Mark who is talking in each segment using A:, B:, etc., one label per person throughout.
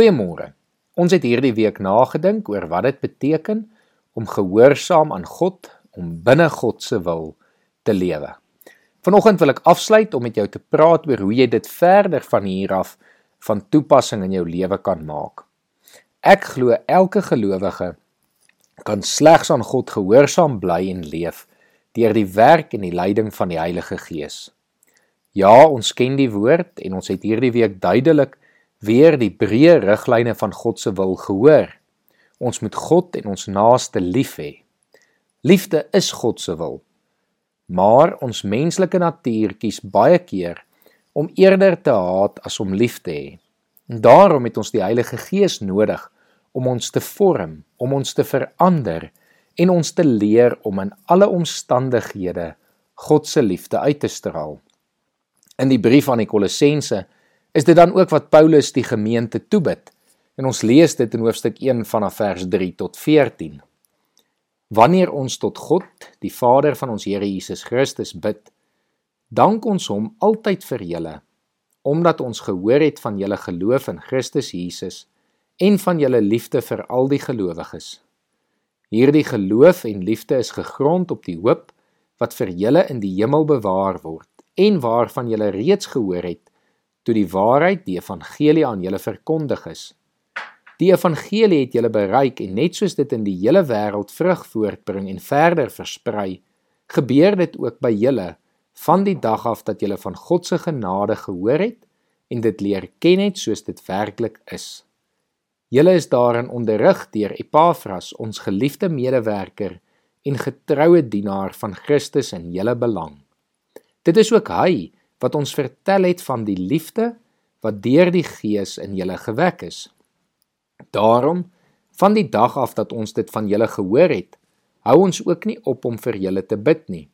A: Goeiemôre. Ons het hierdie week nagedink oor wat dit beteken om gehoorsaam aan God om binne God se wil te lewe. Vanoggend wil ek afsluit om met jou te praat oor hoe jy dit verder van hier af van toepassing in jou lewe kan maak. Ek glo elke gelowige kan slegs aan God gehoorsaam bly en leef deur die werk en die leiding van die Heilige Gees. Ja, ons ken die woord en ons het hierdie week duidelik weer die breë riglyne van God se wil gehoor. Ons moet God en ons naaste lief hê. Liefde is God se wil. Maar ons menslike natuur kies baie keer om eerder te haat as om lief te hê. En daarom het ons die Heilige Gees nodig om ons te vorm, om ons te verander en ons te leer om in alle omstandighede God se liefde uit te straal. In die brief aan die Kolossense is dit dan ook wat Paulus die gemeente toebid. En ons lees dit in hoofstuk 1 vanaf vers 3 tot 14. Wanneer ons tot God, die Vader van ons Here Jesus Christus bid, dank ons hom altyd vir julle, omdat ons gehoor het van julle geloof in Christus Jesus en van julle liefde vir al die gelowiges. Hierdie geloof en liefde is gegrond op die hoop wat vir julle in die hemel bewaar word en waarvan julle reeds gehoor het toe die waarheid, die evangelie aan julle verkondig is. Die evangelie het julle bereik en net soos dit in die hele wêreld vrug voortbring en verder versprei, gebeur dit ook by julle van die dag af dat julle van God se genade gehoor het en dit leer ken het soos dit werklik is. Julle is daarin onderrig deur Epafras, ons geliefde medewerker en getroue dienaar van Christus in julle belang. Dit is ook hy wat ons vertel het van die liefde wat deur die Gees in julle gewek is. Daarom van die dag af dat ons dit van julle gehoor het, hou ons ook nie op om vir julle te bid nie.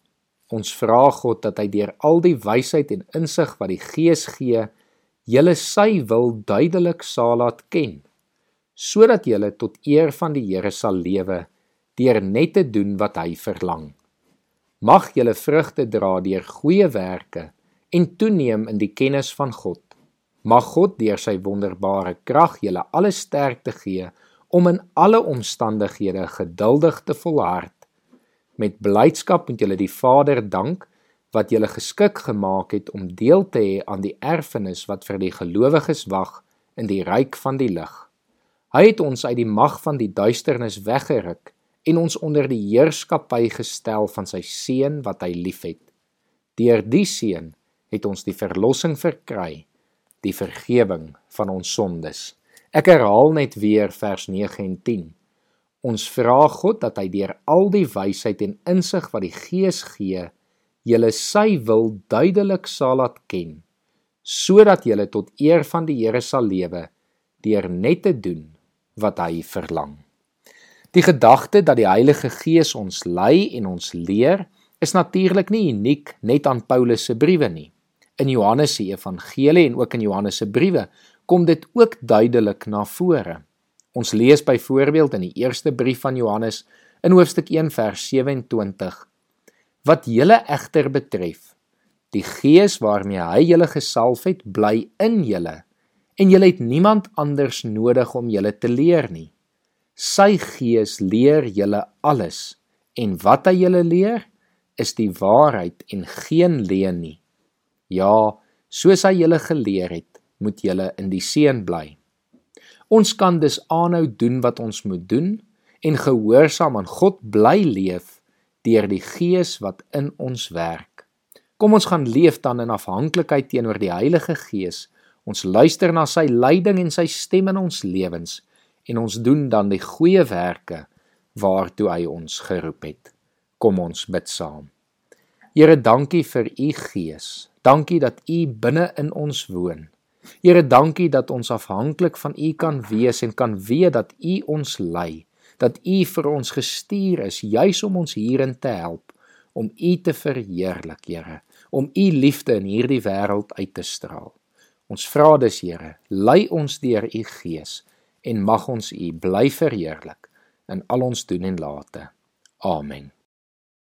A: Ons vra God dat hy deur al die wysheid en insig wat die Gees gee, julle sy wil duidelik sal laat ken, sodat julle tot eer van die Here sal lewe deur net te doen wat hy verlang. Mag julle vrugte dra deur goeie werke en toeneem in die kennis van God. Mag God deur sy wonderbare krag julle alle sterkte gee om in alle omstandighede geduldig te volhard. Met blydskap moet julle die Vader dank wat julle geskik gemaak het om deel te hê aan die erfenis wat vir die gelowiges wag in die ryk van die lig. Hy het ons uit die mag van die duisternis weggeruk en ons onder die heerskappy gestel van sy seun wat hy liefhet. Deur die seun het ons die verlossing verkry, die vergifnis van ons sondes. Ek herhaal net weer vers 9 en 10. Ons vra God dat hy deur al die wysheid en insig wat die Gees gee, julle sy wil duidelik sal laat ken, sodat julle tot eer van die Here sal lewe deur net te doen wat hy verlang. Die gedagte dat die Heilige Gees ons lei en ons leer, is natuurlik nie uniek net aan Paulus se briewe nie in Johannes se evangelie en ook in Johannes se briewe kom dit ook duidelik na vore. Ons lees byvoorbeeld in die eerste brief van Johannes in hoofstuk 1 vers 27: Wat julle egter betref, die Gees waarmee hy julle gesalf het, bly in julle en julle het niemand anders nodig om julle te leer nie. Sy Gees leer julle alles en wat hy julle leer is die waarheid en geen leuen nie. Ja, soos hy julle geleer het, moet julle in die seën bly. Ons kan dus aanhou doen wat ons moet doen en gehoorsaam aan God bly leef deur die Gees wat in ons werk. Kom ons gaan leef dan in afhanklikheid teenoor die Heilige Gees. Ons luister na sy leiding en sy stem in ons lewens en ons doen dan die goeie werke waartoe hy ons geroep het. Kom ons bid saam. Here, dankie vir u Gees. Dankie dat U binne in ons woon. Here, dankie dat ons afhanklik van U kan wees en kan weet dat U ons lei, dat U vir ons gestuur is juis om ons hierin te help, om U te verheerlik, Here, om U liefde in hierdie wêreld uit te straal. Ons vra dus, Here, lei ons deur U Gees en mag ons U bly verheerlik in al ons doen en late. Amen.